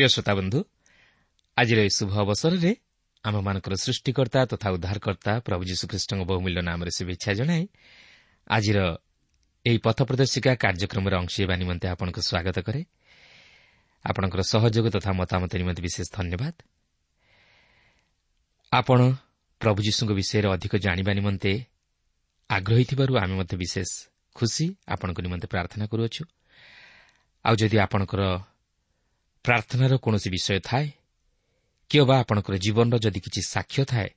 ପ୍ରିୟ ଶ୍ରୋତାବନ୍ଧୁ ଆଜିର ଏହି ଶୁଭ ଅବସରରେ ଆମମାନଙ୍କର ସୃଷ୍ଟିକର୍ତ୍ତା ତଥା ଉଦ୍ଧାରକର୍ତ୍ତା ପ୍ରଭୁ ଯୀଶୁଖ୍ରୀଷ୍ଟଙ୍କ ବହୁମୂଲ୍ୟ ନାମରେ ଶୁଭେଚ୍ଛା ଜଣାଇ ଆଜିର ଏହି ପଥ ପ୍ରଦର୍ଶିକା କାର୍ଯ୍ୟକ୍ରମରେ ଅଂଶ ହେବା ନିମନ୍ତେ ଆପଣଙ୍କୁ ସ୍ୱାଗତ କରେ। ଆପଣଙ୍କର ସହଯୋଗ ତଥା ମତାମତ ନିମନ୍ତେ ବିଶେଷ ଧନ୍ୟବାଦ। ଆପଣ ପ୍ରଭୁ ଯୀଶୁଙ୍କ ବିଷୟରେ ଅଧିକ ଜାଣିବା ନିମନ୍ତେ ଆଗ୍ରହୀ ଥିବାରୁ ଆମେ ମଧ୍ୟ ବିଶେଷ ଖୁସି ଆପଣଙ୍କ ନିମନ୍ତେ ପ୍ରାର୍ଥନା କରୁଅଛୁ। ଆଉ ଯଦି ଆପଣଙ୍କର ପ୍ରାର୍ଥନାର କୌଣସି ବିଷୟ ଥାଏ? କି ବା ଆପଣଙ୍କର ଜୀବନର ଯଦି କିଛି ସାକ୍ଷ୍ୟ ଥାଏ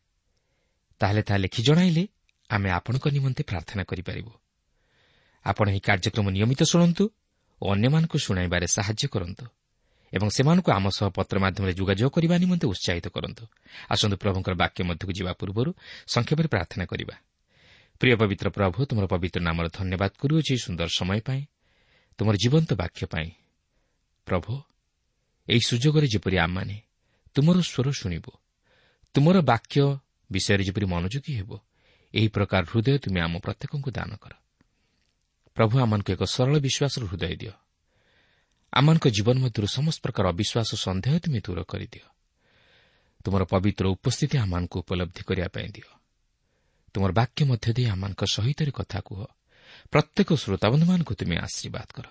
ତାହେଲେ ତାହା ଲେଖି ଜଣାଇଲେ ଆମେ ଆପଣଙ୍କ ନିମନ୍ତେ ପ୍ରାର୍ଥନା କରିପାରିବୁ। ଆପଣ ଏହି କାର୍ଯ୍ୟକ୍ରମ ନିୟମିତ ଶୁଣନ୍ତୁ ଓ ଅନ୍ୟମାନଙ୍କୁ ଶୁଣାଇବାରେ ସାହାଯ୍ୟ କରନ୍ତୁ ଏବଂ ସେମାନଙ୍କୁ ଆମ ସହ ପତ୍ର ମାଧ୍ୟମରେ ଯୋଗାଯୋଗ କରିବା ନିମନ୍ତେ ଉତ୍ସାହିତ କରନ୍ତୁ। ଆସନ୍ତୁ ପ୍ରଭୁଙ୍କର ବାକ୍ୟ ମଧ୍ୟକୁ ଯିବା ପୂର୍ବରୁ ସଂକ୍ଷେପରେ ପ୍ରାର୍ଥନା କରିବା। ପ୍ରିୟ ପବିତ୍ର ପ୍ରଭୁ ତୁମର ପବିତ୍ର ନାମର ଧନ୍ୟବାଦ କରୁଅଛି ସୁନ୍ଦର ସମୟ ପାଇଁ ତୁମର ଜୀବନ୍ତ ବାକ୍ୟ ପାଇଁ ପ୍ରଭୁ ଏହି ସୁଯୋଗରେ ଯେପରି ଆମମାନେ ତୁମର ସ୍ୱର ଶୁଣିବୁ ତୁମର ବାକ୍ୟ ବିଷୟରେ ଯେପରି ମନୋଯୋଗୀ ହେବ ଏହି ପ୍ରକାର ହୃଦୟ ତୁମେ ଆମ ପ୍ରତ୍ୟେକଙ୍କୁ ଦାନ କର। ପ୍ରଭୁ ଆମମାନଙ୍କୁ ଏକ ସରଳ ବିଶ୍ୱାସର ହୃଦୟ ଦିଅ। ଆମମାନଙ୍କ ଜୀବନ ମଧ୍ୟରୁ ସମସ୍ତ ପ୍ରକାର ଅବିଶ୍ୱାସ ସନ୍ଦେହ ତୁମେ ଦୂର କରିଦିଅ। ତୁମର ପବିତ୍ର ଉପସ୍ଥିତି ଆମମାନଙ୍କୁ ଉପଲବ୍ଧି କରିବା ପାଇଁ ଦିଅ। ତୁମର ବାକ୍ୟ ମଧ୍ୟ ଦେଇ ଆମମାନଙ୍କ ସହିତ କଥା କୁହ। ପ୍ରତ୍ୟେକ ଶ୍ରୋତାବନ୍ଧୁମାନଙ୍କୁ ତୁମେ ଆଶୀର୍ବାଦ କର।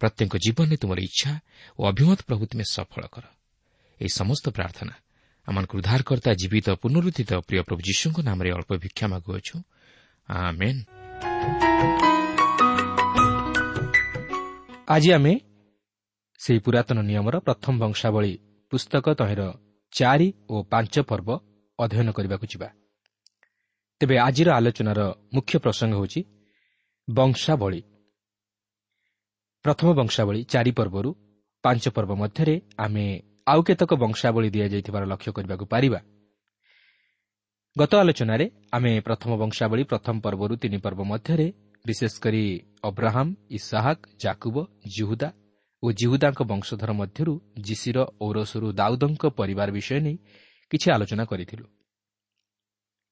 ପ୍ରତ୍ୟେକ ଜୀବନରେ ତୁମର ଇଚ୍ଛା ଓ ଅଭିମତ ପ୍ରଭୁ ତୁମେ ସଫଳ କର। ଏହି ସମସ୍ତ ପ୍ରାର୍ଥନା ଆମମାନଙ୍କୁ ଉଦ୍ଧାରକର୍ତ୍ତା ଜୀବିତ ପୁନରୁଦ୍ଧିତ ପ୍ରିୟ ପ୍ରଭୁ ଯୀଶୁଙ୍କ ନାମରେ ଅଳ୍ପ ଭିକ୍ଷା ମାଗୁଅଛୁ। ଆଜି ଆମେ ସେହି ପୁରାତନ ନିୟମର ପ୍ରଥମ ବଂଶାବଳୀ ପୁସ୍ତକ ତହିଁର ଚାରି ଓ ପାଞ୍ଚ ପର୍ବ ଅଧ୍ୟୟନ କରିବାକୁ ଯିବା। ତେବେ ଆଜିର ଆଲୋଚନାର ମୁଖ୍ୟ ପ୍ରସଙ୍ଗ ହେଉଛି ବଂଶାବଳୀ। ପ୍ରଥମ ବଂଶାବଳୀ ଚାରି ପର୍ବରୁ ପାଞ୍ଚ ପର୍ବ ମଧ୍ୟରେ ଆମେ ଆଉ କେତେକ ବଂଶାବଳୀ ଦିଆଯାଇଥିବାର ଲକ୍ଷ୍ୟ କରିବାକୁ ପାରିବା। ଗତ ଆଲୋଚନାରେ ଆମେ ପ୍ରଥମ ବଂଶାବଳୀ ପ୍ରଥମ ପର୍ବରୁ ତିନି ପର୍ବ ମଧ୍ୟରେ ବିଶେଷ କରି ଅବ୍ରାହମ୍ ଇସାହାକ୍ ଜାକୁବ ଜିହୁଦା ଓ ଜିହୁଦାଙ୍କ ବଂଶଧର ମଧ୍ୟରୁ ଜିସିର ଔରସରୁ ଦାଉଦଙ୍କ ପରିବାର ବିଷୟ ନେଇ କିଛି ଆଲୋଚନା କରିଥିଲୁ।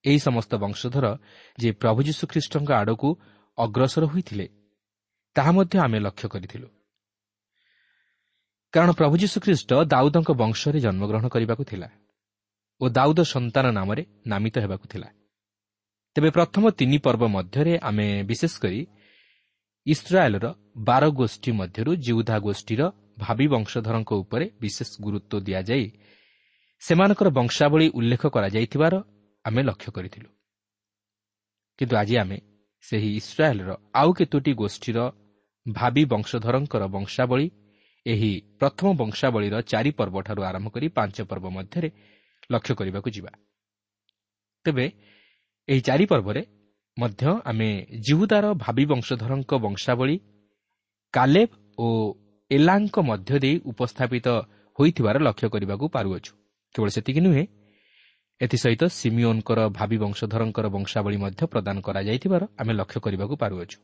ଏହି ସମସ୍ତ ବଂଶଧର ଯେ ପ୍ରଭୁ ଯୀଶୁଖ୍ରୀଷ୍ଟଙ୍କ ଆଡ଼କୁ ଅଗ୍ରସର ହୋଇଥିଲେ ତାହା ମଧ୍ୟ ଆମେ ଲକ୍ଷ୍ୟ କରିଥିଲୁ। କାରଣ ପ୍ରଭୁ ଯୀଶୁଖ୍ରୀଷ୍ଟ ଦାଉଦଙ୍କ ବଂଶରେ ଜନ୍ମଗ୍ରହଣ କରିବାକୁ ଥିଲା ଓ ଦାଉଦ ସନ୍ତାନ ନାମରେ ନାମିତ ହେବାକୁ ଥିଲା। ତେବେ ପ୍ରଥମ ତିନି ପର୍ବ ମଧ୍ୟରେ ଆମେ ବିଶେଷ କରି ଇସ୍ରାଏଲ୍ର ବାର ଗୋଷ୍ଠୀ ମଧ୍ୟରୁ ଜିଉଧା ଗୋଷ୍ଠୀର ଭାବି ବଂଶଧରଙ୍କ ଉପରେ ବିଶେଷ ଗୁରୁତ୍ୱ ଦିଆଯାଇ ସେମାନଙ୍କର ବଂଶାବଳୀ ଉଲ୍ଲେଖ କରାଯାଇଥିବାର ଆମେ ଲକ୍ଷ୍ୟ କରିଥିଲୁ। କିନ୍ତୁ ଆଜି ଆମେ ସେହି ଇସ୍ରାଏଲ୍ର ଆଉ କେତୋଟି ଗୋଷ୍ଠୀର ଭାବି ବଂଶଧରଙ୍କର ବଂଶାବଳୀ ଏହି ପ୍ରଥମ ବଂଶାବଳୀର ଚାରି ପର୍ବଠାରୁ ଆରମ୍ଭ କରି ପାଞ୍ଚ ପର୍ବ ମଧ୍ୟରେ ଲକ୍ଷ୍ୟ କରିବାକୁ ଯିବା। ତେବେ ଏହି ଚାରି ପର୍ବରେ ମଧ୍ୟ ଆମେ ଜିହୁଦାର ଭାବି ବଂଶଧରଙ୍କ ବଂଶାବଳୀ କାଲେବ ଓ ଏଲାଙ୍କ ମଧ୍ୟ ଦେଇ ଉପସ୍ଥାପିତ ହୋଇଥିବାର ଲକ୍ଷ୍ୟ କରିବାକୁ ପାରୁଅଛୁ। କେବଳ ସେତିକି ନୁହେଁ ଏଥିସହିତ ସିମିଓନ୍ଙ୍କର ଭାବି ବଂଶଧରଙ୍କର ବଂଶାବଳୀ ମଧ୍ୟ ପ୍ରଦାନ କରାଯାଇଥିବାର ଆମେ ଲକ୍ଷ୍ୟ କରିବାକୁ ପାରୁଅଛୁ।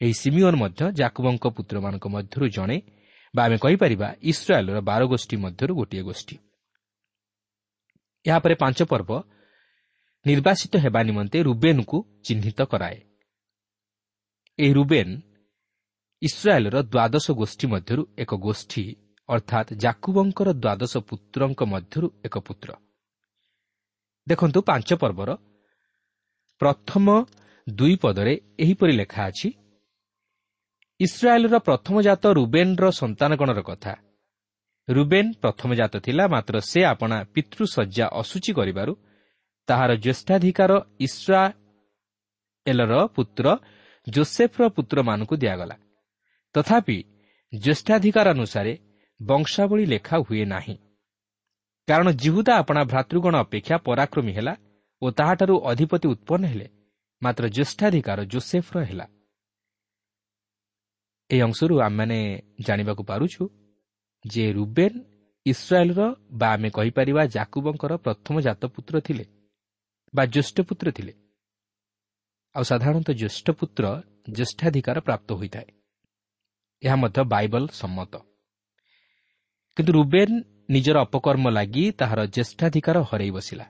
ଏହି ସିମିଓନ୍ ମଧ୍ୟ ଜାକୁବଙ୍କ ପୁତ୍ରମାନଙ୍କ ମଧ୍ୟରୁ ଜଣେ ବା ଆମେ କହିପାରିବା ଇସ୍ରାଏଲ୍ର ବାର ଗୋଷ୍ଠୀ ମଧ୍ୟରୁ ଗୋଟିଏ ଗୋଷ୍ଠୀ। ଏହାପରେ ପାଞ୍ଚ ପର୍ବ ନିର୍ବାସିତ ହେବା ନିମନ୍ତେ ରୁବେନ୍କୁ ଚିହ୍ନିତ କରାଏ। ଏହି ରୁବେନ୍ ଇସ୍ରାଏଲ୍ର ଦ୍ୱାଦଶ ଗୋଷ୍ଠୀ ମଧ୍ୟରୁ ଏକ ଗୋଷ୍ଠୀ ଅର୍ଥାତ୍ ଜାକୁବଙ୍କର ଦ୍ୱାଦଶ ପୁତ୍ରଙ୍କ ମଧ୍ୟରୁ ଏକ ପୁତ୍ର। ଦେଖନ୍ତୁ ପାଞ୍ଚ ପର୍ବର ପ୍ରଥମ ଦୁଇ ପଦରେ ଏହିପରି ଲେଖା ଅଛି ଇସ୍ରାଏଲ୍ର ପ୍ରଥମଜାତ ରୁବେନ୍ର ସନ୍ତାନଗଣର କଥା। ରୁବେନ୍ ପ୍ରଥମଜାତ ଥିଲା ମାତ୍ର ସେ ଆପଣା ପିତୃଶଯ୍ୟା ଅସୂଚୀ କରିବାରୁ ତାହାର ଜ୍ୟେଷ୍ଠାଧିକାର ଇସ୍ରାଏଲ୍ର ପୁତ୍ର ଜୋସେଫ୍ର ପୁତ୍ରମାନଙ୍କୁ ଦିଆଗଲା। ତଥାପି ଜ୍ୟେଷ୍ଠାଧିକାର ଅନୁସାରେ ବଂଶାବଳୀ ଲେଖା ହୁଏ ନାହିଁ। କାରଣ ଜିହୁଦା ଆପଣା ଭ୍ରାତୃଗଣ ଅପେକ୍ଷା ପରାକ୍ରମୀ ହେଲା ଓ ତାହାଠାରୁ ଅଧିପତି ଉତ୍ପନ୍ନ ହେଲେ ମାତ୍ର ଜ୍ୟେଷ୍ଠାଧିକାର ଜୋସେଫ୍ର ହେଲା। ଏହି ଅଂଶରୁ ଆମେମାନେ ଜାଣିବାକୁ ପାରୁଛୁ ଯେ ରୁବେନ୍ ଇସ୍ରାଏଲ୍ର ବା ଆମେ କହିପାରିବା ଜାକୁବଙ୍କର ପ୍ରଥମ ଜାତପୁତ୍ର ଥିଲେ ବା ଜ୍ୟେଷ୍ଠପୁତ୍ର ଥିଲେ। ଆଉ ସାଧାରଣତଃ ଜ୍ୟେଷ୍ଠପୁତ୍ର ଜ୍ୟେଷ୍ଠାଧିକାର ପ୍ରାପ୍ତ ହୋଇଥାଏ। ଏହା ମଧ୍ୟ ବାଇବଲ ସମ୍ମତ। କିନ୍ତୁ ରୁବେନ୍ ନିଜର ଅପକର୍ମ ଲାଗି ତାହାର ଜ୍ୟେଷ୍ଠାଧିକାର ହରାଇ ବସିଲା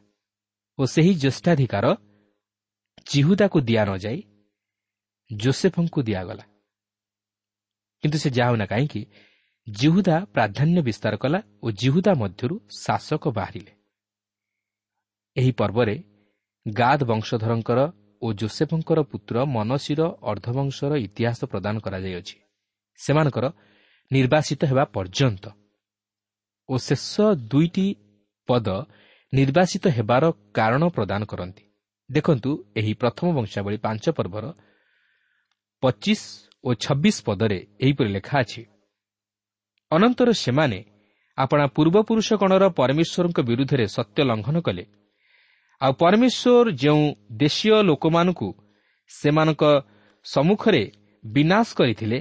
ଓ ସେହି ଜ୍ୟେଷ୍ଠାଧିକାର ଜିହୁଦାକୁ ଦିଆ ନ ଯାଇ ଜୋସେଫଙ୍କୁ ଦିଆଗଲା। କିନ୍ତୁ ସେ ଯାହା ହେଉନା କାହିଁକି ଜିହୁଦା ପ୍ରାଧାନ୍ୟ ବିସ୍ତାର କଲା ଓ ଜିହୁଦା ମଧ୍ୟରୁ ଶାସକ ବାହାରିଲେ। ଏହି ପର୍ବରେ ଗାଦ ବଂଶଧରଙ୍କର ଓ ଜୋସେଫଙ୍କର ପୁତ୍ର ମନସୀର ଅର୍ଦ୍ଧବଂଶର ଇତିହାସ ପ୍ରଦାନ କରାଯାଇଅଛି। ସେମାନଙ୍କର ନିର୍ବାସିତ ହେବା ପର୍ଯ୍ୟନ୍ତ ଓ ଶେଷ ଦୁଇଟି ପଦ ନିର୍ବାସିତ ହେବାର କାରଣ ପ୍ରଦାନ କରନ୍ତି। ଦେଖନ୍ତୁ ଏହି ପ୍ରଥମ ବଂଶାବଳୀ ପାଞ୍ଚ ପର୍ବର ପଚିଶ ଓ ଛବିଶ ପଦରେ ଏହିପରି ଲେଖା ଅଛି ଅନନ୍ତର ସେମାନେ ଆପଣା ପୂର୍ବପୁରୁଷ ଗଣର ପରମେଶ୍ୱରଙ୍କ ବିରୁଦ୍ଧରେ ସତ୍ୟ ଲଙ୍ଘନ କଲେ। ଆଉ ପରମେଶ୍ୱର ଯେଉଁ ଦେଶୀୟ ଲୋକମାନଙ୍କୁ ସେମାନଙ୍କ ସମ୍ମୁଖରେ ବିନାଶ କରିଥିଲେ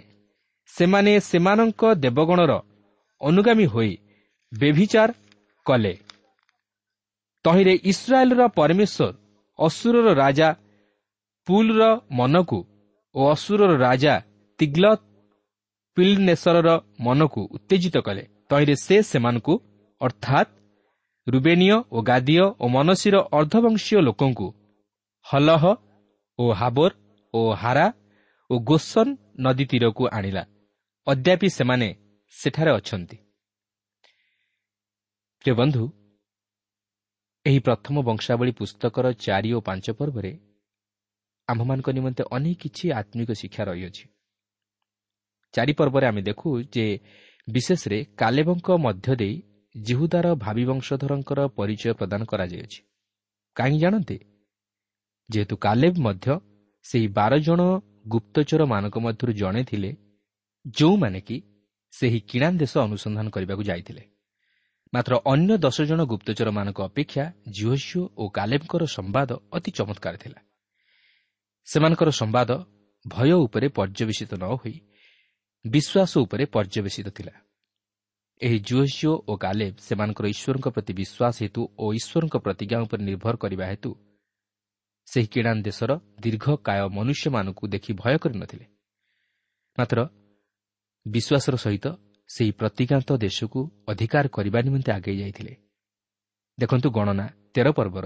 ସେମାନେ ସେମାନଙ୍କ ଦେବଗଣର ଅନୁଗାମୀ ହୋଇ ବେଭିଚାର କଲେ। ତହିଁରେ ଇସ୍ରାଏଲ୍ର ପରମେଶ୍ୱର ଅସୁରର ରାଜା ପୁଲ୍ର ମନକୁ ଓ ଅସୁରର ରାଜା ତିଗ୍ଲତ୍ ପିଲ୍ନେଶ୍ୱରର ମନକୁ ଉତ୍ତେଜିତ କଲେ। ତହିଁରେ ସେ ସେମାନଙ୍କୁ ଅର୍ଥାତ୍ ରୁବେନୀୟ ଓ ଗାଦୀୟ ଓ ମନସୀର ଅର୍ଦ୍ଧବଂଶୀୟ ଲୋକଙ୍କୁ ହଲହ ଓ ହାବର ଓ ହାରା ଓ ଗୋସନ ନଦୀ ତୀରକୁ ଆଣିଲା। ଅଦ୍ୟାପି ସେମାନେ ସେଠାରେ ଅଛନ୍ତି। ପ୍ରିୟ ବନ୍ଧୁ ଏହି ପ୍ରଥମ ବଂଶାବଳୀ ପୁସ୍ତକର ଚାରି ଓ ପାଞ୍ଚ ପର୍ବରେ ଆମ୍ଭମାନଙ୍କ ନିମନ୍ତେ ଅନେକ କିଛି ଆତ୍ମିକ ଶିକ୍ଷା ରହିଅଛି। ଚାରି ପର୍ବରେ ଆମେ ଦେଖୁ ଯେ ବିଶେଷରେ କାଲେବଙ୍କ ମଧ୍ୟ ଦେଇ ଜିହୁଦାର ଭାବି ବଂଶଧରଙ୍କର ପରିଚୟ ପ୍ରଦାନ କରାଯାଇଅଛି କାହିଁକି ଜାଣନ୍ତି? ଯେହେତୁ କାଲେବ ମଧ୍ୟ ସେହି ବାର ଜଣ ଗୁପ୍ତଚରମାନଙ୍କ ମଧ୍ୟରୁ ଜଣେ ଥିଲେ ଯେଉଁମାନେ କି ସେହି କିଣା ଦେଶ ଅନୁସନ୍ଧାନ କରିବାକୁ ଯାଇଥିଲେ। ମାତ୍ର ଅନ୍ୟ ଦଶ ଜଣ ଗୁପ୍ତଚରମାନଙ୍କ ଅପେକ୍ଷା ଜିଓସିଓ ଓ କାଲେବଙ୍କର ସମ୍ବାଦ ଅତି ଚମତ୍କାର ଥିଲା। ସେମାନଙ୍କର ସମ୍ବାଦ ଭୟ ଉପରେ ପର୍ଯ୍ୟବେସିତ ନ ହୋଇ ବିଶ୍ୱାସ ଉପରେ ପର୍ଯ୍ୟବେସିତ ଥିଲା। ଏହି ଜୁଓସିଓ ଓ କାଲେବ ସେମାନଙ୍କର ଈଶ୍ୱରଙ୍କ ପ୍ରତି ବିଶ୍ୱାସ ହେତୁ ଓ ଈଶ୍ୱରଙ୍କ ପ୍ରତିଜ୍ଞା ଉପରେ ନିର୍ଭର କରିବା ହେତୁ ସେହି କିଣାନ ଦେଶର ଦୀର୍ଘକାୟ ମନୁଷ୍ୟମାନଙ୍କୁ ଦେଖି ଭୟ କରିନଥିଲେ ମାତ୍ର ବିଶ୍ୱାସର ସହିତ ସେହି ପ୍ରତିଜ୍ଞାତ ଦେଶକୁ ଅଧିକାର କରିବା ନିମନ୍ତେ ଆଗେଇ ଯାଇଥିଲେ। ଦେଖନ୍ତୁ ଗଣନା ତେର ପର୍ବର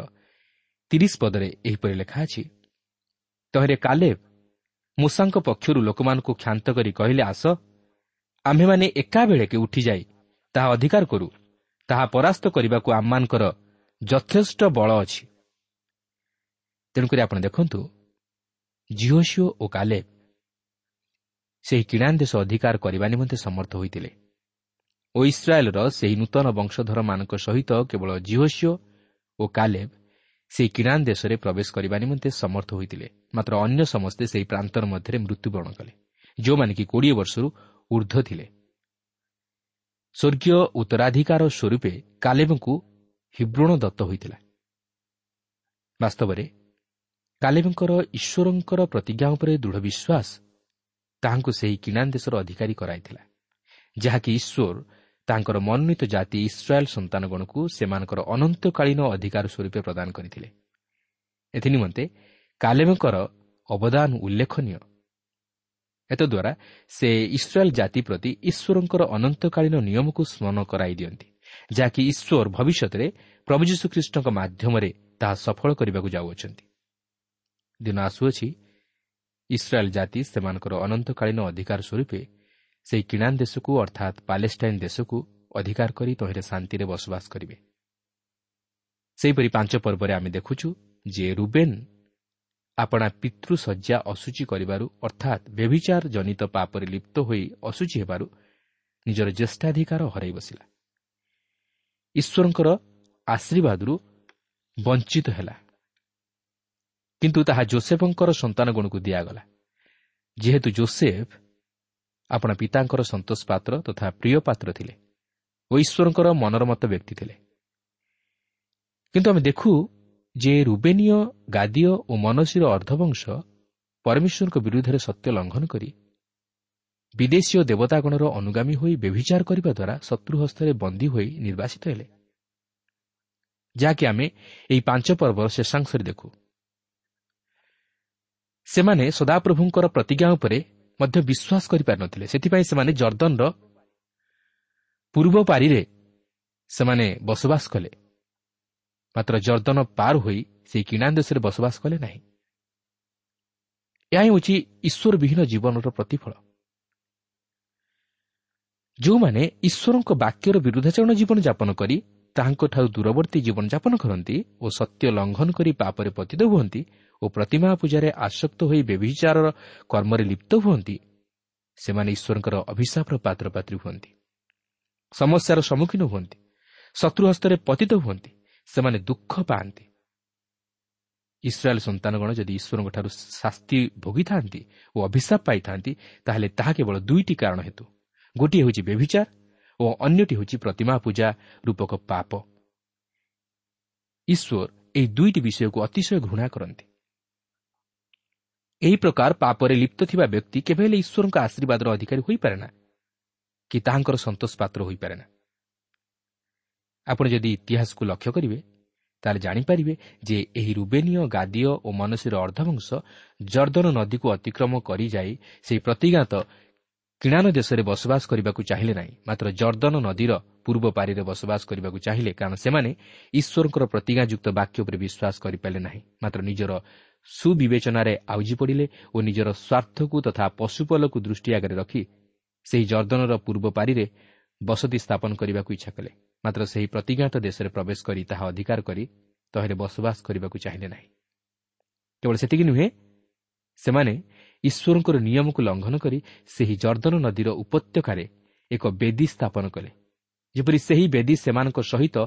ତିରିଶ ପଦରେ ଏହିପରି ଲେଖା ଅଛି ତହିଁରେ କାଲେବ ମୂଷାଙ୍କ ପକ୍ଷରୁ ଲୋକମାନଙ୍କୁ କ୍ଷାନ୍ତ କରି କହିଲେ ଆସ ଆମ୍ଭେମାନେ ଏକାବେଳେକେ ଉଠିଯାଇ ତାହା ଅଧିକାର କରୁ। ତାହା ପରାସ୍ତ କରିବାକୁ ଆମମାନଙ୍କର ଯଥେଷ୍ଟ ବଳ ଅଛି। ତେଣୁକରି ଆପଣ ଦେଖନ୍ତୁ ଜିଓସିଓ ଓ କାଲେବ ସେହି କିଣାନ ଦେଶ ଅଧିକାର କରିବା ନିମନ୍ତେ ସମର୍ଥ ହୋଇଥିଲେ ଓ ଇସ୍ରାଏଲ୍ର ସେହି ନୂତନ ବଂଶଧରମାନଙ୍କ ସହିତ କେବଳ ଜିଓସିଓ ଓ କାଲେବ ସେହି କିଣାନ ଦେଶରେ ପ୍ରବେଶ କରିବା ନିମନ୍ତେ ସମର୍ଥ ହୋଇଥିଲେ। ମାତ୍ର ଅନ୍ୟ ସମସ୍ତେ ସେହି ପ୍ରାନ୍ତର ମଧ୍ୟରେ ମୃତ୍ୟୁବରଣ କଲେ ଯେଉଁମାନେ କି କୋଡ଼ିଏ ବର୍ଷରୁ ଉର୍ଦ୍ଧ୍ୱ ଥିଲେ। ସ୍ୱର୍ଗୀୟ ଉତ୍ତରାଧିକାର ସ୍ୱରୂପେ କାଲେବଙ୍କୁ ହିବ୍ରଣ ଦତ୍ତ ହୋଇଥିଲା। ବାସ୍ତବରେ କାଲେବଙ୍କର ଈଶ୍ୱରଙ୍କର ପ୍ରତିଜ୍ଞା ଉପରେ ଦୃଢ଼ ବିଶ୍ୱାସ ତାହାଙ୍କୁ ସେହି କିଣାନ ଦେଶର ଅଧିକାରୀ କରାଇଥିଲା ଯାହାକି ଈଶ୍ୱର ତାଙ୍କର ମନୋନୀତ ଜାତି ଇସ୍ରାଏଲ୍ ସନ୍ତାନଗଣକୁ ସେମାନଙ୍କର ଅନନ୍ତକାଳୀନ ଅଧିକାର ସ୍ୱରୂପେ ପ୍ରଦାନ କରିଥିଲେ। ଏଥିନିମନ୍ତେ କାଲେବଙ୍କର ଅବଦାନ ଉଲ୍ଲେଖନୀୟ। ଏତଦ୍ୱାରା ସେ ଇସ୍ରାଏଲ୍ ଜାତି ପ୍ରତି ଈଶ୍ୱରଙ୍କର ଅନନ୍ତକାଳୀନ ନିୟମକୁ ସ୍ମରଣ କରାଇ ଦିଅନ୍ତି ଯାହାକି ଈଶ୍ୱର ଭବିଷ୍ୟତରେ ପ୍ରଭୁ ଯୀଶୁଖ୍ରୀଷ୍ଟଙ୍କ ମାଧ୍ୟମରେ ତାହା ସଫଳ କରିବାକୁ ଯାଉଅଛନ୍ତି। ଦିନ ଆସୁଅଛି ଇସ୍ରାଏଲ୍ ଜାତି ସେମାନଙ୍କର ଅନନ୍ତକାଳୀନ ଅଧିକାର ସ୍ୱରୂପେ ସେହି କିଣାନ ଦେଶକୁ ଅର୍ଥାତ୍ ପାଲେଷ୍ଟାଇନ୍ ଦେଶକୁ ଅଧିକାର କରି ତହିଁରେ ଶାନ୍ତିରେ ବସବାସ କରିବେ ସେହିପରି ପାଞ୍ଚ ପର୍ବରେ ଆମେ ଦେଖୁଛୁ ଯେ ରୁବେନ୍ ଆପଣା ପିତୃଶଯ୍ୟା ଅଶୁଚି କରିବାରୁ ଅର୍ଥାତ୍ ବ୍ୟଭିଚାର ଜନିତ ପାପରେ ଲିପ୍ତ ହୋଇ ଅଶୁଚି ହେବାରୁ ନିଜର ଜ୍ୟେଷ୍ଠାଧିକାର ହରାଇ ବସିଲା। ଈଶ୍ୱରଙ୍କର ଆଶୀର୍ବାଦରୁ ବଞ୍ଚିତ ହେଲା। କିନ୍ତୁ ତାହା ଜୋସେଫଙ୍କର ସନ୍ତାନଗଣକୁ ଦିଆଗଲା। ଯେହେତୁ ଜୋସେଫ ଆପଣ ପିତାଙ୍କର ସନ୍ତୋଷ ପାତ୍ର ତଥା ପ୍ରିୟ ପାତ୍ର ଥିଲେ। ଓ ଈଶ୍ୱରଙ୍କର ମନୋରମତ ବ୍ୟକ୍ତି ଥିଲେ। କିନ୍ତୁ ଆମେ ଦେଖୁ ଯେ ରୁବେନୀୟ ଗାଦୀୟ ଓ ମନସୀର ଅର୍ଦ୍ଧବଂଶ ପରମେଶ୍ୱରଙ୍କ ବିରୁଦ୍ଧରେ ସତ୍ୟ ଲଙ୍ଘନ କରି ବିଦେଶୀୟ ଦେବତାଗଣର ଅନୁଗାମୀ ହୋଇ ବ୍ୟଭିଚାର କରିବା ଦ୍ୱାରା ଶତ୍ରୁ ହସ୍ତରେ ବନ୍ଦୀ ହୋଇ ନିର୍ବାସିତ ହେଲେ। ଯାହାକି ଆମେ ଏହି ପାଞ୍ଚ ପର୍ବର ଶେଷାଂଶରେ ଦେଖୁ। ସେମାନେ ସଦାପ୍ରଭୁଙ୍କର ପ୍ରତିଜ୍ଞା ଉପରେ ମଧ୍ୟ ବିଶ୍ୱାସ କରିପାରିନଥିଲେ। ସେଥିପାଇଁ ସେମାନେ ଜର୍ଦ୍ଦନର ପୂର୍ବ ପାରିରେ ସେମାନେ ବସବାସ କଲେ। ମାତ୍ର ଜର୍ଦ୍ଦନ ପାର ହୋଇ ସେହି କିଣା ଦେଶରେ ବସବାସ କଲେ ନାହିଁ। ଏହା ହିଁ ହେଉଛି ଈଶ୍ୱରବିହୀନ ଜୀବନର ପ୍ରତିଫଳ। ଯେଉଁମାନେ ଈଶ୍ୱରଙ୍କ ବାକ୍ୟର ବିରୁଦ୍ଧାଚରଣ ଜୀବନଯାପନ କରି ତାହାଙ୍କଠାରୁ ଦୂରବର୍ତ୍ତୀ ଜୀବନଯାପନ କରନ୍ତି ଓ ସତ୍ୟ ଲଙ୍ଘନ କରି ପାପରେ ପତିତ ହୁଅନ୍ତି ଓ ପ୍ରତିମା ପୂଜାରେ ଆସକ୍ତ ହୋଇ ବ୍ୟଭିଚାରର କର୍ମରେ ଲିପ୍ତ ହୁଅନ୍ତି ସେମାନେ ଈଶ୍ୱରଙ୍କର ଅଭିଶାପର ପାତ୍ରପାତ୍ରୀ ହୁଅନ୍ତି। ସମସ୍ୟାର ସମ୍ମୁଖୀନ ହୁଅନ୍ତି ଶତ୍ରୁ ହସ୍ତରେ ପତିତ ହୁଅନ୍ତି ସେମାନେ ଦୁଃଖ ପାଆନ୍ତି। ଇସ୍ରାଏଲ୍ ସନ୍ତାନଗଣ ଯଦି ଈଶ୍ୱରଙ୍କଠାରୁ ଶାସ୍ତି ଭୋଗିଥାନ୍ତି ଓ ଅଭିଶାପ ପାଇଥାନ୍ତି ତାହେଲେ ତାହା କେବଳ ଦୁଇଟି କାରଣ ହେତୁ। ଗୋଟିଏ ହେଉଛି ବ୍ୟଭିଚାର ଓ ଅନ୍ୟଟି ହେଉଛି ପ୍ରତିମା ପୂଜା ରୂପକ ପାପ ଈଶ୍ୱର ଏହି ଦୁଇଟି ବିଷୟକୁ ଅତିଶୟ ଘୃଣା କରନ୍ତି ଏହି ପ୍ରକାର ପାପରେ ଲିପ୍ତ ଥିବା ବ୍ୟକ୍ତି କେବେ ହେଲେ ଈଶ୍ୱରଙ୍କ ଆଶୀର୍ବାଦର ଅଧିକାରୀ ହୋଇପାରେ ନା କି ତାହାଙ୍କର ସନ୍ତୋଷ ପାତ୍ର ହୋଇପାରେ ନା। ଆପଣ ଯଦି ଇତିହାସକୁ ଲକ୍ଷ୍ୟ କରିବେ ତାହେଲେ ଜାଣିପାରିବେ ଯେ ଏହି ରୁବେନୀୟ ଗାଦୀୟ ଓ ମନସୀର ଅର୍ଦ୍ଧବଂଶ ଜର୍ଦ୍ଦନ ନଦୀକୁ ଅତିକ୍ରମ କରିଯାଇ ସେହି ପ୍ରତିଜ୍ଞାତ କିଣାନ ଦେଶରେ ବସବାସ କରିବାକୁ ଚାହିଁଲେ ନାହିଁ। ମାତ୍ର ଜର୍ଦ୍ଦନ ନଦୀର ପୂର୍ବ ପାରିରେ ବସବାସ କରିବାକୁ ଚାହିଁଲେ କାରଣ ସେମାନେ ଈଶ୍ୱରଙ୍କର ପ୍ରତିଜ୍ଞାଯୁକ୍ତ ବାକ୍ୟ ଉପରେ ବିଶ୍ୱାସ କରିପାରିଲେ ନାହିଁ। ମାତ୍ର ନିଜର ସୁବିବେଚନାରେ ଆଉଜି ପଡ଼ିଲେ ଓ ନିଜର ସ୍ୱାର୍ଥକୁ ତଥା ପଶୁପଲକୁ ଦୃଷ୍ଟି ଆଗରେ ରଖି ସେହି ଜର୍ଦ୍ଦନର ପୂର୍ବ ପାରିରେ ବସତି ସ୍ଥାପନ କରିବାକୁ ଇଚ୍ଛା କଲେ। ମାତ୍ର ସେହି ପ୍ରତିଜ୍ଞାତ ଦେଶରେ ପ୍ରବେଶ କରି ତାହା ଅଧିକାର କରି ତହିଁରେ ବସବାସ କରିବାକୁ ଚାହିଁଲେ ନାହିଁ। କେବଳ ସେତିକି ନୁହେଁ ସେମାନେ ଈଶ୍ୱରଙ୍କର ନିୟମକୁ ଲଙ୍ଘନ କରି ସେହି ଜର୍ଦ୍ଦନ ନଦୀର ଉପତ୍ୟକାରେ ଏକ ବେଦୀ ସ୍ଥାପନ କଲେ। ଯେପରି ସେହି ବେଦୀ ସେମାନଙ୍କ ସହିତ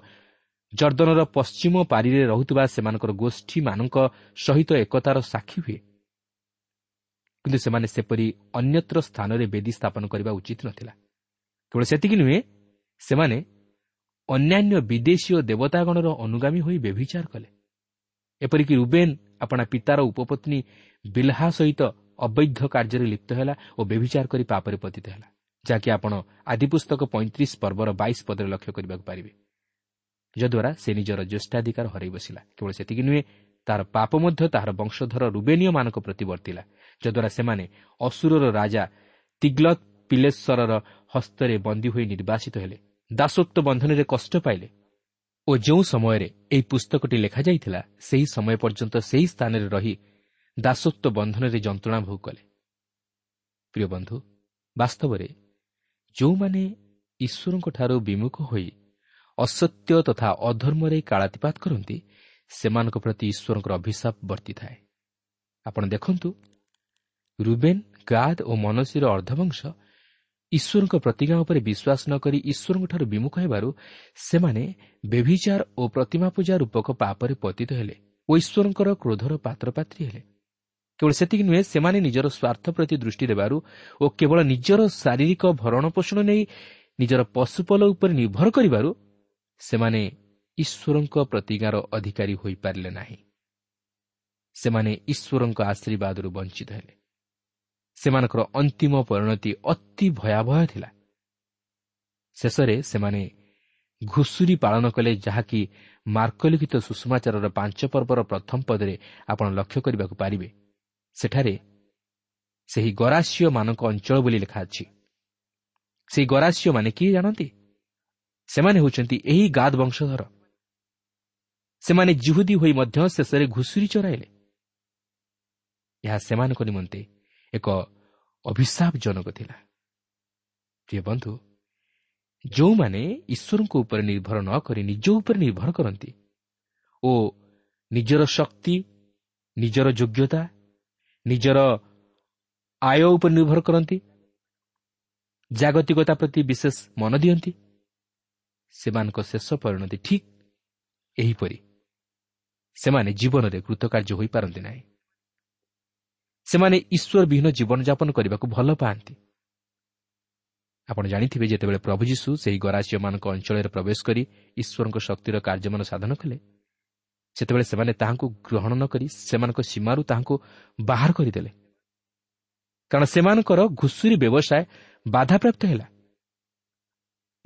ଜର୍ଦ୍ଦନର ପଶ୍ଚିମ ପାରିରେ ରହୁଥିବା ସେମାନଙ୍କର ଗୋଷ୍ଠୀମାନଙ୍କ ସହିତ ଏକତାର ସାକ୍ଷୀ ହୁଏ। କିନ୍ତୁ ସେମାନେ ସେପରି ଅନ୍ୟତ୍ର ସ୍ଥାନରେ ବେଦୀ ସ୍ଥାପନ କରିବା ଉଚିତ ନଥିଲା। କେବଳ ସେତିକି ନୁହେଁ ସେମାନେ ଅନ୍ୟାନ୍ୟ ବିଦେଶୀୟ ଦେବତାଗଣର ଅନୁଗାମୀ ହୋଇ ବ୍ୟଭିଚାର କଲେ। ଏପରିକି ରୁବେନ୍ ଆପଣା ପିତାର ଉପପତ୍ନୀ ବିଲ୍ହା ସହିତ ଅବୈଧ କାର୍ଯ୍ୟରେ ଲିପ୍ତ ହେଲା ଓ ବ୍ୟଭିଚାର କରି ପାପରେ ପତିତ ହେଲା ଯାହାକି ଆପଣ ଆଦି ପୁସ୍ତକ ପଇଁତିରିଶ ପର୍ବର ବାଇଶ ପଦରେ ଲକ୍ଷ୍ୟ କରିବାକୁ ପାରିବେ। ଯଦ୍ୱାରା ସେ ନିଜର ଜ୍ୟେଷ୍ଠାଧିକାର ହରାଇ ବସିଲା। କେବଳ ସେତିକି ନୁହେଁ ତାହାର ପାପ ମଧ୍ୟ ତାହାର ବଂଶଧର ରୁବେନୀୟମାନଙ୍କ ପ୍ରତି ବର୍ତ୍ତିଲା ଯଦ୍ୱାରା ସେମାନେ ଅସୁରର ରାଜା ତିଗ୍ଲତ୍ ପିଲେଶ୍ୱରର ହସ୍ତରେ ବନ୍ଦୀ ହୋଇ ନିର୍ବାସିତ ହେଲେ ଦାସତ୍ୱ ବନ୍ଧନରେ କଷ୍ଟ ପାଇଲେ ଓ ଯେଉଁ ସମୟରେ ଏହି ପୁସ୍ତକଟି ଲେଖାଯାଇଥିଲା ସେହି ସମୟ ପର୍ଯ୍ୟନ୍ତ ସେହି ସ୍ଥାନରେ ରହି ଦାସତ୍ୱ ବନ୍ଧନରେ ଯନ୍ତ୍ରଣା ଭୋଗ କଲେ। ପ୍ରିୟ ବନ୍ଧୁ ବାସ୍ତବରେ ଯେଉଁମାନେ ଈଶ୍ୱରଙ୍କଠାରୁ ବିମୁଖ ହୋଇ ଅସତ୍ୟ ତଥା ଅଧର୍ମରେ କାଳାତିପାତ କରନ୍ତି ସେମାନଙ୍କ ପ୍ରତି ଈଶ୍ୱରଙ୍କର ଅଭିଶାପ ବର୍ତ୍ତିଥାଏ। ଆପଣ ଦେଖନ୍ତୁ ରୁବେନ୍ ଗାଦ ଓ ମନସୀର ଅର୍ଦ୍ଧବଂଶ ଈଶ୍ୱରଙ୍କ ପ୍ରତିଜ୍ଞା ଉପରେ ବିଶ୍ୱାସ ନ କରି ଈଶ୍ୱରଙ୍କଠାରୁ ବିମୁଖ ହେବାରୁ ସେମାନେ ବେଭିଚାର ଓ ପ୍ରତିମା ପୂଜା ରୂପକ ପାପରେ ପତିତ ହେଲେ ଓ ଈଶ୍ୱରଙ୍କର କ୍ରୋଧର ପାତ୍ରପାତ୍ରୀ ହେଲେ। କେବଳ ସେତିକି ନୁହେଁ ସେମାନେ ନିଜର ସ୍ୱାର୍ଥ ପ୍ରତି ଦୃଷ୍ଟି ଦେବାରୁ ଓ କେବଳ ନିଜର ଶାରୀରିକ ଭରଣ ପୋଷଣ ନେଇ ନିଜର ପଶୁପଲ ଉପରେ ନିର୍ଭର କରିବାରୁ ସେମାନେ ଈଶ୍ୱରଙ୍କ ପ୍ରତିଜ୍ଞାର ଅଧିକାରୀ ହୋଇପାରିଲେ ନାହିଁ। ସେମାନେ ଈଶ୍ୱରଙ୍କ ଆଶୀର୍ବାଦରୁ ବଞ୍ଚିତ ହେଲେ। ସେମାନଙ୍କର ଅନ୍ତିମ ପରିଣତି ଅତି ଭୟାବହ ଥିଲା। ଶେଷରେ ସେମାନେ ଘୁଷୁରୀ ପାଳନ କଲେ ଯାହାକି ମାର୍କଲିଖିତ ସୁଷମାଚାରର ପାଞ୍ଚ ପର୍ବର ପ୍ରଥମ ପଦରେ ଆପଣ ଲକ୍ଷ୍ୟ କରିବାକୁ ପାରିବେ। ସେଠାରେ ସେହି ଗରାସିୟମାନଙ୍କ ଅଞ୍ଚଳ ବୋଲି ଲେଖା ଅଛି। ସେହି ଗରାସିୟମାନେ କିଏ ଜାଣନ୍ତି? ସେମାନେ ହେଉଛନ୍ତି ଏହି ଗାଦ ବଂଶଧର। ସେମାନେ ଜିହୁଦୀ ହୋଇ ମଧ୍ୟ ଶେଷରେ ଘୁଷୁରୀ ଚରାଇଲେ। ଏହା ସେମାନଙ୍କ ନିମନ୍ତେ ଏକ ଅଭିଶାପଜନକ ଥିଲା। ପ୍ରିୟ ବନ୍ଧୁ ଯେଉଁମାନେ ଈଶ୍ୱରଙ୍କ ଉପରେ ନିର୍ଭର ନ କରି ନିଜ ଉପରେ ନିର୍ଭର କରନ୍ତି ଓ ନିଜର ଶକ୍ତି ନିଜର ଯୋଗ୍ୟତା ନିଜର ଆୟ ଉପରେ ନିର୍ଭର କରନ୍ତି। ଜାଗତିକତା ପ୍ରତି ବିଶେଷ ମନ ଦିଅନ୍ତି। ସେମାନଙ୍କ ଶେଷ ପରିଣତି ଠିକ୍ ଏହିପରି। ସେମାନେ ଜୀବନରେ କୃତକାର୍ଯ୍ୟ ହୋଇପାରନ୍ତି ନାହିଁ। ସେମାନେ ଈଶ୍ୱର ବିହୀନ ଜୀବନଯାପନ କରିବାକୁ ଭଲ ପାଆନ୍ତି। ଆପଣ ଜାଣିଥିବେ ଯେତେବେଳେ ପ୍ରଭୁ ଯୀଶୁ ସେହି ଗରାସିୟମାନଙ୍କ ଅଞ୍ଚଳରେ ପ୍ରବେଶ କରି ଈଶ୍ୱରଙ୍କ ଶକ୍ତିର କାର୍ଯ୍ୟମାନ ସାଧନ କଲେ ସେତେବେଳେ ସେମାନେ ତାହାଙ୍କୁ ଗ୍ରହଣ ନ କରି ସେମାନଙ୍କ ସୀମାରୁ ତାହାଙ୍କୁ ବାହାର କରିଦେଲେ। କାରଣ ସେମାନଙ୍କର ଘୁଷୁରୀ ବ୍ୟବସାୟ ବାଧାପ୍ରାପ୍ତ ହେଲା।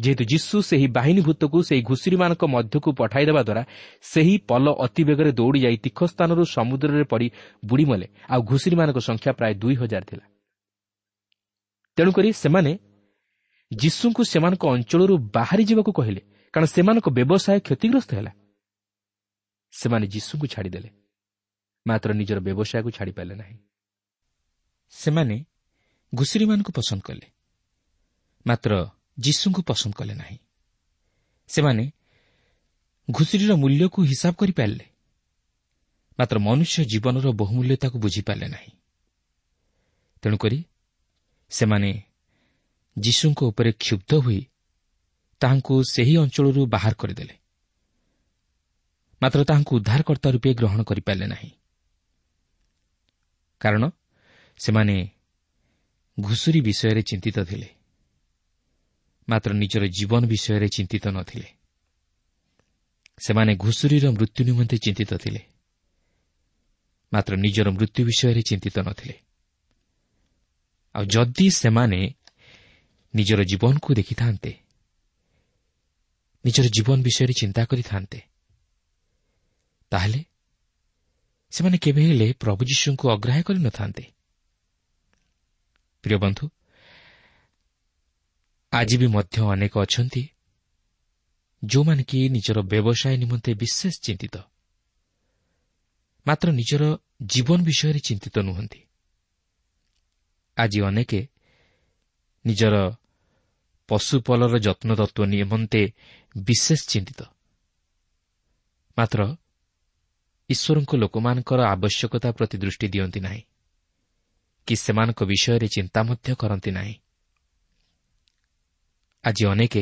ଯେହେତୁ ଯୀଶୁ ସେହି ବାହିନୀଭୂତକୁ ସେହି ଘୁଷୁରୀମାନଙ୍କ ମଧ୍ୟକୁ ପଠାଇଦେବା ଦ୍ୱାରା ସେହି ପଲ ଅତି ବେଗରେ ଦୌଡ଼ି ଯାଇ ତୀଖ ସ୍ଥାନରୁ ସମୁଦ୍ରରେ ପଡ଼ି ବୁଡ଼ି ମଲେ। ଆଉ ଘୁଷୁରୀମାନଙ୍କ ସଂଖ୍ୟା ପ୍ରାୟ ଦୁଇ ହଜାର ଥିଲା। ତେଣୁକରି ସେମାନେ ଯୀଶୁଙ୍କୁ ସେମାନଙ୍କ ଅଞ୍ଚଳରୁ ବାହାରି ଯିବାକୁ କହିଲେ। କାରଣ ସେମାନଙ୍କ ବ୍ୟବସାୟ କ୍ଷତିଗ୍ରସ୍ତ ହେଲା। ସେମାନେ ଯୀଶୁଙ୍କୁ ଛାଡ଼ିଦେଲେ। ମାତ୍ର ନିଜର ବ୍ୟବସାୟକୁ ଛାଡ଼ିପାରିଲେ ନାହିଁ। ସେମାନେ ଘୁଷୁରୀମାନଙ୍କୁ ପସନ୍ଦ କଲେ। ମାତ୍ର ଯୀଶୁଙ୍କୁ ପସନ୍ଦ କଲେ ନାହିଁ। ସେମାନେ ଘୁଷୁରୀର ମୂଲ୍ୟକୁ ହିସାବ କରିପାରିଲେ ମାତ୍ର ମନୁଷ୍ୟ ଜୀବନର ବହୁମୂଲ୍ୟତାକୁ ବୁଝିପାରିଲେ ନାହିଁ। ତେଣୁକରି ସେମାନେ ଯୀଶୁଙ୍କ ଉପରେ କ୍ଷୁବ୍ଧ ହୋଇ ତାହାଙ୍କୁ ସେହି ଅଞ୍ଚଳରୁ ବାହାର କରିଦେଲେ। ମାତ୍ର ତାହାଙ୍କୁ ଉଦ୍ଧାରକର୍ତ୍ତା ରୂପେ ଗ୍ରହଣ କରିପାରିଲେ ନାହିଁ। କାରଣ ସେମାନେ ଘୁଷୁରୀ ବିଷୟରେ ଚିନ୍ତିତ ଥିଲେ। ମାତ୍ର ନିଜର ଜୀବନ ବିଷୟରେ ଚିନ୍ତିତ ନଥିଲେ। ସେମାନେ ଘୁଷୁରୀର ମୃତ୍ୟୁ ନିମନ୍ତେ ଚିନ୍ତିତ ଥିଲେ। ମାତ୍ର ନିଜର ମୃତ୍ୟୁ ବିଷୟରେ ଚିନ୍ତିତ ନଥିଲେ। ଆଉ ଯଦି ସେମାନେ ନିଜର ଜୀବନକୁ ଦେଖିଥାନ୍ତେ ନିଜର ଜୀବନ ବିଷୟରେ ଚିନ୍ତା କରିଥାନ୍ତେ ତାହେଲେ ସେମାନେ କେବେ ହେଲେ ପ୍ରଭୁ ଯୀଶୁଙ୍କୁ ଅଗ୍ରାହ୍ୟ କରିନଥାନ୍ତେ ପ୍ରିୟ ବନ୍ଧୁ ଆଜି ବି ମଧ୍ୟ ଅନେକ ଅଛନ୍ତି ଯେଉଁମାନେ କି ନିଜର ବ୍ୟବସାୟ ନିମନ୍ତେ ବିଶେଷ ଚିନ୍ତିତ। ମାତ୍ର ନିଜର ଜୀବନ ବିଷୟରେ ଚିନ୍ତିତ ନୁହନ୍ତି। ଆଜି ଅନେକ ନିଜର ପଶୁପଲର ଯତ୍ନତତ୍ତ୍ୱ ନିମନ୍ତେ ବିଶେଷ ଚିନ୍ତିତ। ମାତ୍ର ଈଶ୍ୱରଙ୍କ ଲୋକମାନଙ୍କର ଆବଶ୍ୟକତା ପ୍ରତି ଦୃଷ୍ଟି ଦିଅନ୍ତି ନାହିଁ। କି ସେମାନଙ୍କ ବିଷୟରେ ଚିନ୍ତା ମଧ୍ୟ କରନ୍ତି ନାହିଁ। ଆଜି ଅନେକ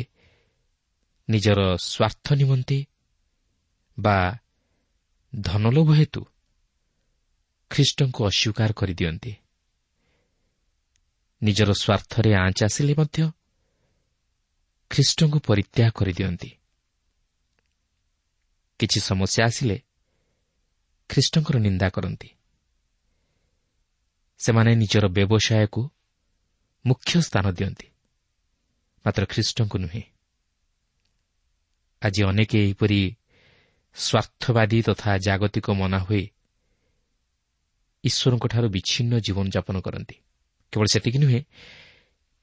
ନିଜର ସ୍ୱାର୍ଥ ନିମନ୍ତେ ବା ଧନଲୋଭ ହେତୁ ଖ୍ରୀଷ୍ଟଙ୍କୁ ଅସ୍ୱୀକାର କରିଦିଅନ୍ତି। ନିଜର ସ୍ୱାର୍ଥରେ ଆଞ୍ଚ ଆସିଲେ ମଧ୍ୟ ଖ୍ରୀଷ୍ଟଙ୍କୁ ପରିତ୍ୟାଗ କରିଦିଅନ୍ତି। କିଛି ସମସ୍ୟା ଆସିଲେ ଖ୍ରୀଷ୍ଟଙ୍କର ନିନ୍ଦା କରନ୍ତି। ସେମାନେ ନିଜର ବ୍ୟବସାୟକୁ ମୁଖ୍ୟ ସ୍ଥାନ ଦିଅନ୍ତି। ମାତ୍ର ଖ୍ରୀଷ୍ଟଙ୍କୁ ନୁହେଁ। ଆଜି ଅନେକ ଏହିପରି ସ୍ୱାର୍ଥବାଦୀ ତଥା ଜାଗତିକ ମନା ହୁଏ ଈଶ୍ୱରଙ୍କଠାରୁ ବିଚ୍ଛିନ୍ନ ଜୀବନଯାପନ କରନ୍ତି। କେବଳ ସେତିକି ନୁହେଁ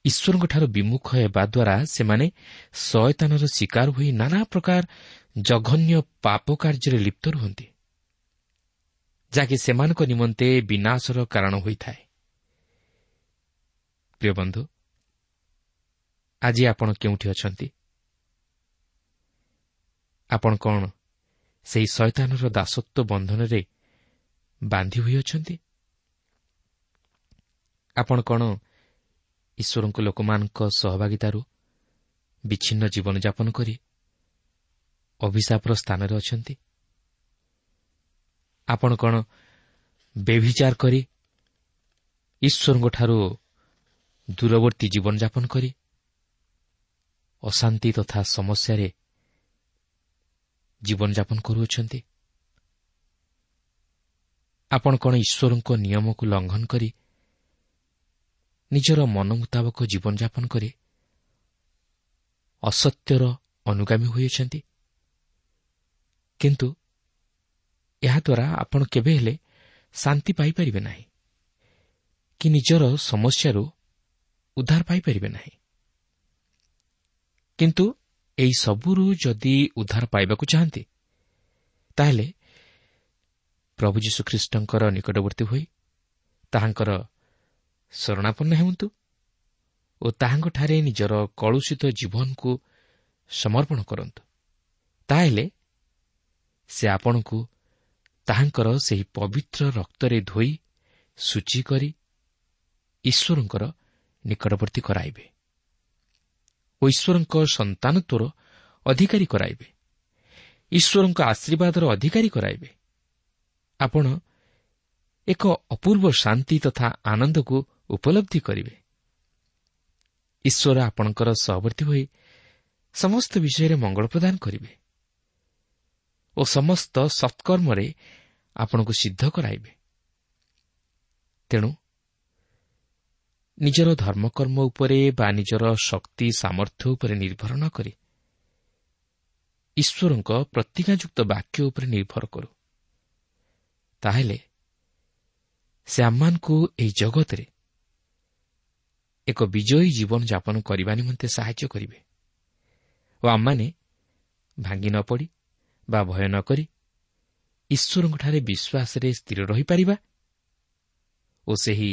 ଈଶ୍ୱରଙ୍କଠାରୁ ବିମୁଖ ହେବା ଦ୍ୱାରା ସେମାନେ ଶୟତାନର ଶିକାର ହୋଇ ନାନା ପ୍ରକାର ଜଘନ୍ୟ ପାପ କାର୍ଯ୍ୟରେ ଲିପ୍ତ ରୁହନ୍ତି। ଯାହାକି ସେମାନଙ୍କ ନିମନ୍ତେ ବିନାଶର କାରଣ ହୋଇଥାଏ। ଆଜି ଆପଣ କେଉଁଠି ଅଛନ୍ତି? ଆପଣ କ'ଣ ସେହି ଶୈତାନର ଦାସତ୍ୱ ବନ୍ଧନରେ ବାନ୍ଧି ହୋଇଅଛନ୍ତି ଆପଣ କ'ଣ ଈଶ୍ୱରଙ୍କ ଲୋକମାନଙ୍କ ସହଭାଗିତାରୁ ବିଚ୍ଛିନ୍ନ ଜୀବନଯାପନ କରି ଅଭିଶାପର ସ୍ଥାନରେ ଅଛନ୍ତି? ଆପଣ କ'ଣ ବେଭିଚାର କରି ଈଶ୍ୱରଙ୍କଠାରୁ ଦୂରବର୍ତ୍ତୀ ଜୀବନଯାପନ କରି ଅଶାନ୍ତି ତଥା ସମସ୍ୟାରେ ଜୀବନଯାପନ କରୁଅଛନ୍ତି? ଆପଣ କ'ଣ ଈଶ୍ୱରଙ୍କ ନିୟମକୁ ଲଙ୍ଘନ କରି ନିଜର ମନ ମୁତାବକ ଜୀବନଯାପନ କରି ଅସତ୍ୟର ଅନୁଗାମୀ ହୋଇଅଛନ୍ତି? କିନ୍ତୁ ଏହାଦ୍ୱାରା ଆପଣ କେବେ ହେଲେ ଶାନ୍ତି ପାଇପାରିବେ ନାହିଁ କି ନିଜର ସମସ୍ୟାରୁ ଉଦ୍ଧାର ପାଇପାରିବେ ନାହିଁ। କିନ୍ତୁ ଏହି ସବୁରୁ ଯଦି ଉଦ୍ଧାର ପାଇବାକୁ ଚାହାନ୍ତି ତାହେଲେ ପ୍ରଭୁ ଯୀଶୁଖ୍ରୀଷ୍ଟଙ୍କର ନିକଟବର୍ତ୍ତୀ ହୋଇ ତାହାଙ୍କର ଶରଣାପନ୍ନ ହେଉନ୍ତୁ ଓ ତାହାଙ୍କଠାରେ ନିଜର କଳୁଷିତ ଜୀବନକୁ ସମର୍ପଣ କରନ୍ତୁ। ତାହେଲେ ସେ ଆପଣଙ୍କୁ ତାହାଙ୍କର ସେହି ପବିତ୍ର ରକ୍ତରେ ଧୋଇ ସୂଚି କରି ଈଶ୍ୱରଙ୍କର ନିକଟବର୍ତ୍ତୀ କରାଇବେ ଓ ଈଶ୍ୱରଙ୍କ ସନ୍ତାନତ୍ୱର ଅଧିକାରୀ କରାଇବେ। ଈଶ୍ୱରଙ୍କ ଆଶୀର୍ବାଦର ଅଧିକାରୀ କରାଇବେ। ଆପଣ ଏକ ଅପୂର୍ବ ଶାନ୍ତି ତଥା ଆନନ୍ଦକୁ ଉପଲବ୍ଧି କରିବେ। ଈଶ୍ୱର ଆପଣଙ୍କର ସହବର୍ତ୍ତୀ ହୋଇ ସମସ୍ତ ବିଷୟରେ ମଙ୍ଗଳ ପ୍ରଦାନ କରିବେ। ଓ ସମସ୍ତ ସତ୍କର୍ମରେ ଆପଣଙ୍କୁ ସିଦ୍ଧ କରାଇବେ। ତେଣୁ ନିଜର ଧର୍ମକର୍ମ ଉପରେ ବା ନିଜର ଶକ୍ତି ସାମର୍ଥ୍ୟ ଉପରେ ନିର୍ଭର ନ କରି ଈଶ୍ୱରଙ୍କ ପ୍ରତିଜ୍ଞାଯୁକ୍ତ ବାକ୍ୟ ଉପରେ ନିର୍ଭର କରୁ। ତାହେଲେ ସେ ଆମମାନଙ୍କୁ ଏହି ଜଗତରେ ଏକ ବିଜୟୀ ଜୀବନଯାପନ କରିବା ନିମନ୍ତେ ସାହାଯ୍ୟ କରିବେ। ଓ ଆମମାନେ ଭାଙ୍ଗି ନ ପଡ଼ି ବା ଭୟ ନ କରି ଈଶ୍ୱରଙ୍କଠାରେ ବିଶ୍ୱାସରେ ସ୍ଥିର ରହିପାରିବା ଓ ସେହି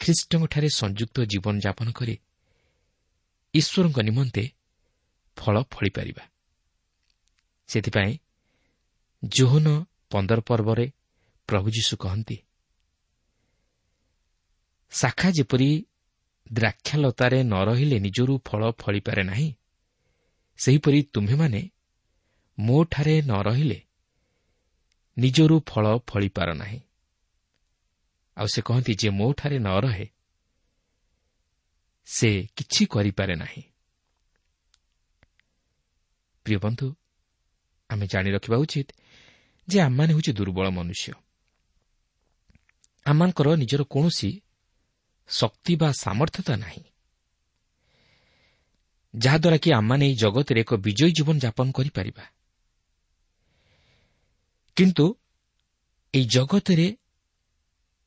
ଖ୍ରୀଷ୍ଟଙ୍କଠାରେ ସଂଯୁକ୍ତ ଜୀବନଯାପନ କରି ଈଶ୍ୱରଙ୍କ ନିମନ୍ତେ ଫଳ ଫଳିପାରିବା। ସେଥିପାଇଁ ଜୋହନ ପନ୍ଦର ପର୍ବରେ ପ୍ରଭୁ ଯୀଶୁ କହନ୍ତି ଶାଖା ଯେପରି ଦ୍ରାକ୍ଷାଲତାରେ ନ ରହିଲେ ନିଜରୁ ଫଳ ଫଳିପାରେ ନାହିଁ ସେହିପରି ତୁମ୍ଭେମାନେ ମୋଠାରେ ନ ରହିଲେ ନିଜରୁ ଫଳ ଫଳିପାର ନାହିଁ। ଆଉ ସେ କହନ୍ତି ଯେ ମୋଠାରେ ନ ରହେ ସେ କିଛି କରିପାରେ ନାହିଁ। ପ୍ରିୟ ବନ୍ଧୁ ଆମେ ଜାଣି ରଖିବା ଉଚିତ ଯେ ଆମମାନେ ହେଉଛି ଦୁର୍ବଳ ମନୁଷ୍ୟ। ଆମମାନଙ୍କର ନିଜର କୌଣସି ଶକ୍ତି ବା ସାମର୍ଥ୍ୟତା ନାହିଁ। ଯାହାଦ୍ୱାରା କି ଆମମାନେ ଏହି ଜଗତରେ ଏକ ବିଜୟୀ ଜୀବନଯାପନ କରିପାରିବା। କିନ୍ତୁ ଏହି ଜଗତରେ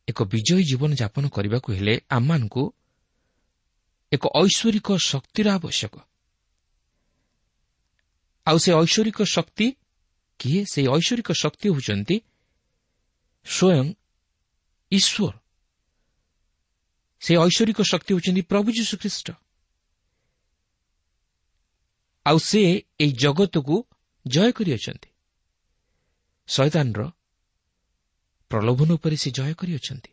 ଏକ ବିଜୟୀ ଜୀବନଯାପନ କରିବାକୁ ହେଲେ ଆମମାନଙ୍କୁ ଏକ ଐଶ୍ୱରିକ ଶକ୍ତିର ଆବଶ୍ୟକ। ଆଉ ସେ ଐଶ୍ୱରିକ ଶକ୍ତି କିଏ? ସେହି ଐଶ୍ୱରିକ ଶକ୍ତି ହେଉଛନ୍ତି ସ୍ୱୟଂ ଈଶ୍ୱର। ସେ ଐଶ୍ୱରିକ ଶକ୍ତି ହେଉଛନ୍ତି ପ୍ରଭୁ ଯୀଶୁଖ୍ରୀଷ୍ଟ। ଆଉ ସେ ଏହି ଜଗତକୁ ଜୟ କରିଅଛନ୍ତି। ଶୈତାନର ପ୍ରଲୋଭନ ଉପରେ ସେ ଜୟ କରିଅଛନ୍ତି।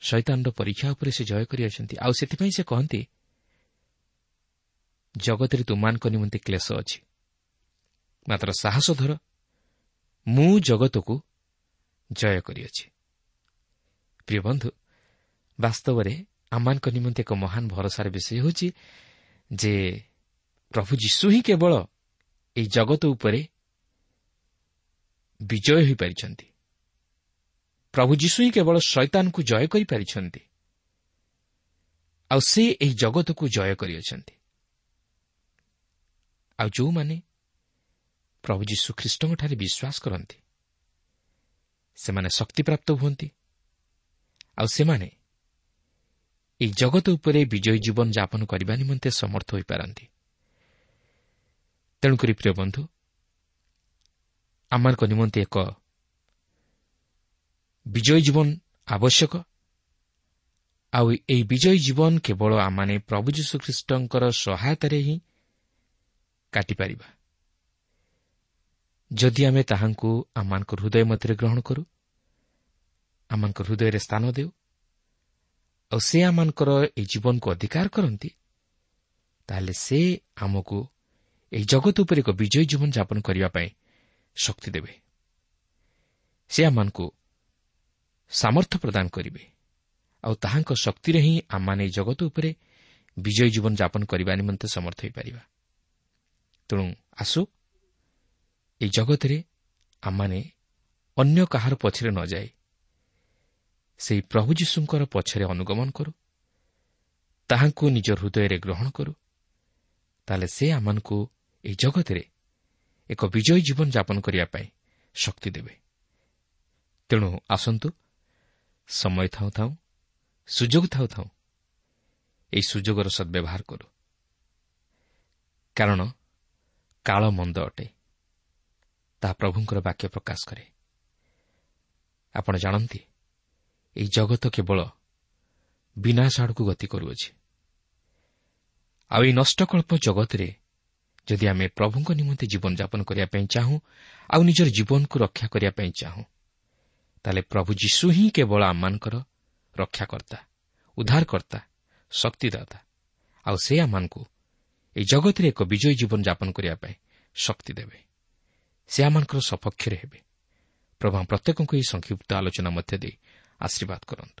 ଶୈତାନର ପରୀକ୍ଷା ଉପରେ ସେ ଜୟ କରିଅଛନ୍ତି। ଆଉ ସେଥିପାଇଁ ସେ କହନ୍ତି ଜଗତରେ ତୁମାନଙ୍କ ନିମନ୍ତେ କ୍ଲେଶ ଅଛି। ମାତ୍ର ସାହସ ଧର ମୁଁ ଜଗତକୁ ଜୟ କରିଅଛି। ପ୍ରିୟ ବନ୍ଧୁ ବାସ୍ତବରେ ଆମମାନଙ୍କ ନିମନ୍ତେ ଏକ ମହାନ ଭରସାର ବିଷୟ ହେଉଛି ଯେ ପ୍ରଭୁ ଯୀଶୁ ହିଁ କେବଳ ଏହି ଜଗତ ଉପରେ ବିଜୟ ହୋଇପାରିଛନ୍ତି। ପ୍ରଭୁ ଯୀଶୁ ହିଁ କେବଳ ଶୈତାନକୁ ଜୟ କରିପାରିଛନ୍ତି। ଆଉ ସେ ଏହି ଜଗତକୁ ଜୟ କରିଅଛନ୍ତି। ଆଉ ଯେଉଁମାନେ ପ୍ରଭୁ ଯୀଶୁ ଖ୍ରୀଷ୍ଟଙ୍କଠାରେ ବିଶ୍ୱାସ କରନ୍ତି ସେମାନେ ଶକ୍ତିପ୍ରାପ୍ତ ହୁଅନ୍ତି। ଆଉ ସେମାନେ ଏହି ଜଗତ ଉପରେ ବିଜୟୀ ଜୀବନ ଯାପନ କରିବା ନିମନ୍ତେ ସମର୍ଥ ହୋଇପାରନ୍ତି। ତେଣୁକରି ପ୍ରିୟ ବନ୍ଧୁ ଆମମାନଙ୍କ ନିମନ୍ତେ ଏକ ବିଜୟୀ ଜୀବନ ଆବଶ୍ୟକ ଆଉ ଏହି ବିଜୟୀ ଜୀବନ କେବଳ ଆମମାନେ ପ୍ରଭୁ ଯୀଶୁଖ୍ରୀଷ୍ଟଙ୍କର ସହାୟତାରେ ହିଁ କାଟିପାରିବା ଯଦି ଆମେ ତାହାଙ୍କୁ ଆମମାନଙ୍କ ହୃଦୟ ମଧ୍ୟରେ ଗ୍ରହଣ କରୁ ଆମମାନଙ୍କ ହୃଦୟରେ ସ୍ଥାନ ଦେଉ ଆଉ ସେ ଆମମାନଙ୍କର ଏହି ଜୀବନକୁ ଅଧିକାର କରନ୍ତି ତାହେଲେ ସେ ଆମକୁ ଏହି ଜଗତ ଉପରେ ଏକ ବିଜୟୀ ଜୀବନ ଯାପନ କରିବା ପାଇଁ ଶକ୍ତି ଦେବେ। ସେ ଆମମାନଙ୍କୁ ସାମର୍ଥ୍ୟ ପ୍ରଦାନ କରିବେ। ଆଉ ତାହାଙ୍କ ଶକ୍ତିରେ ହିଁ ଆମମାନେ ଏହି ଜଗତ ଉପରେ ବିଜୟୀ ଜୀବନ ଯାପନ କରିବା ନିମନ୍ତେ ସମର୍ଥ ହୋଇପାରିବା। ତେଣୁ ଆସୁ ଏହି ଜଗତରେ ଆମମାନେ ଅନ୍ୟ କାହାର ପଛରେ ନ ଯାଏ ସେହି ପ୍ରଭୁ ଯୀଶୁଙ୍କର ପଛରେ ଅନୁଗମନ କରୁ ତାହାଙ୍କୁ ନିଜ ହୃଦୟରେ ଗ୍ରହଣ କରୁ ତାହେଲେ ସେ ଆମମାନଙ୍କୁ ଏହି ଜଗତରେ ଏକ ବିଜୟୀ ଜୀବନ ଯାପନ କରିବା ପାଇଁ ଶକ୍ତି ଦେବେ। ତେଣୁ ଆସନ୍ତୁ ସମୟ ଥାଉ ଥାଉ ସୁଯୋଗ ଥାଉ ଥାଉ ଏହି ସୁଯୋଗର ସଦ୍ବ୍ୟବହାର କରୁ। କାରଣ କାଳ ମନ୍ଦ ଅଟେ ତାହା ପ୍ରଭୁଙ୍କର ବାକ୍ୟ ପ୍ରକାଶ କରେ। ଆପଣ ଜାଣନ୍ତି ଏହି ଜଗତ କେବଳ ବିନାଶ ଆଡ଼କୁ ଗତି କରୁଅଛି। ଆଉ ଏହି ନଷ୍ଟକଳ୍ପ ଜଗତରେ ଯଦି ଆମେ ପ୍ରଭୁଙ୍କ ନିମନ୍ତେ ଜୀବନଯାପନ କରିବା ପାଇଁ ଚାହୁଁ ଆଉ ନିଜର ଜୀବନକୁ ରକ୍ଷା କରିବା ପାଇଁ ଚାହୁଁ ତାହେଲେ ପ୍ରଭୁ ଯୀଶୁ ହିଁ କେବଳ ଆମମାନଙ୍କର ରକ୍ଷାକର୍ତ୍ତା ଉଦ୍ଧାରକର୍ତ୍ତା ଶକ୍ତିଦାତା ଆଉ ସେ ଆମମାନଙ୍କୁ ଏହି ଜଗତରେ ଏକ ବିଜୟୀ ଜୀବନଯାପନ କରିବା ପାଇଁ ଶକ୍ତି ଦେବେ। ସେ ଆମମାନଙ୍କର ସପକ୍ଷରେ ହେବେ। ପ୍ରଭୁ ପ୍ରତ୍ୟେକଙ୍କୁ ଏହି ସଂକ୍ଷିପ୍ତ ଆଲୋଚନା ମଧ୍ୟ ଦେଇ ଆଶୀର୍ବାଦ କରନ୍ତୁ।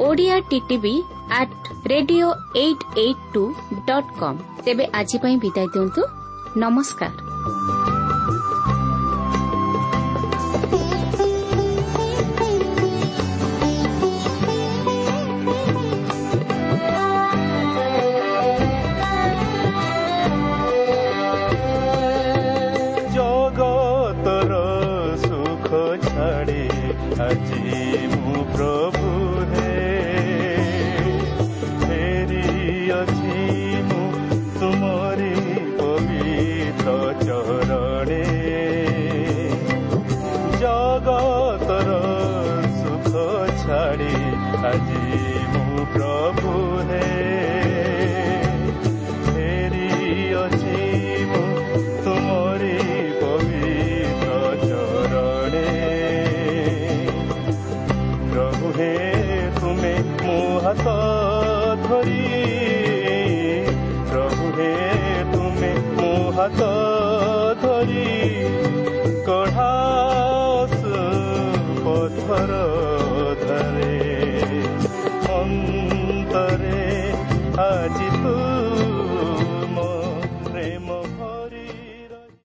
Odia TTV at radio eight eight two dot com ତେବେ ଆଜି ପାଇଁ ବିଦାୟ ଦିଅନ୍ତୁ ନମସ୍କାର ଜଗତର ସୁଖ ଛାଡ଼ି ଆଜି ମୁଁ ପ୍ରଭୁ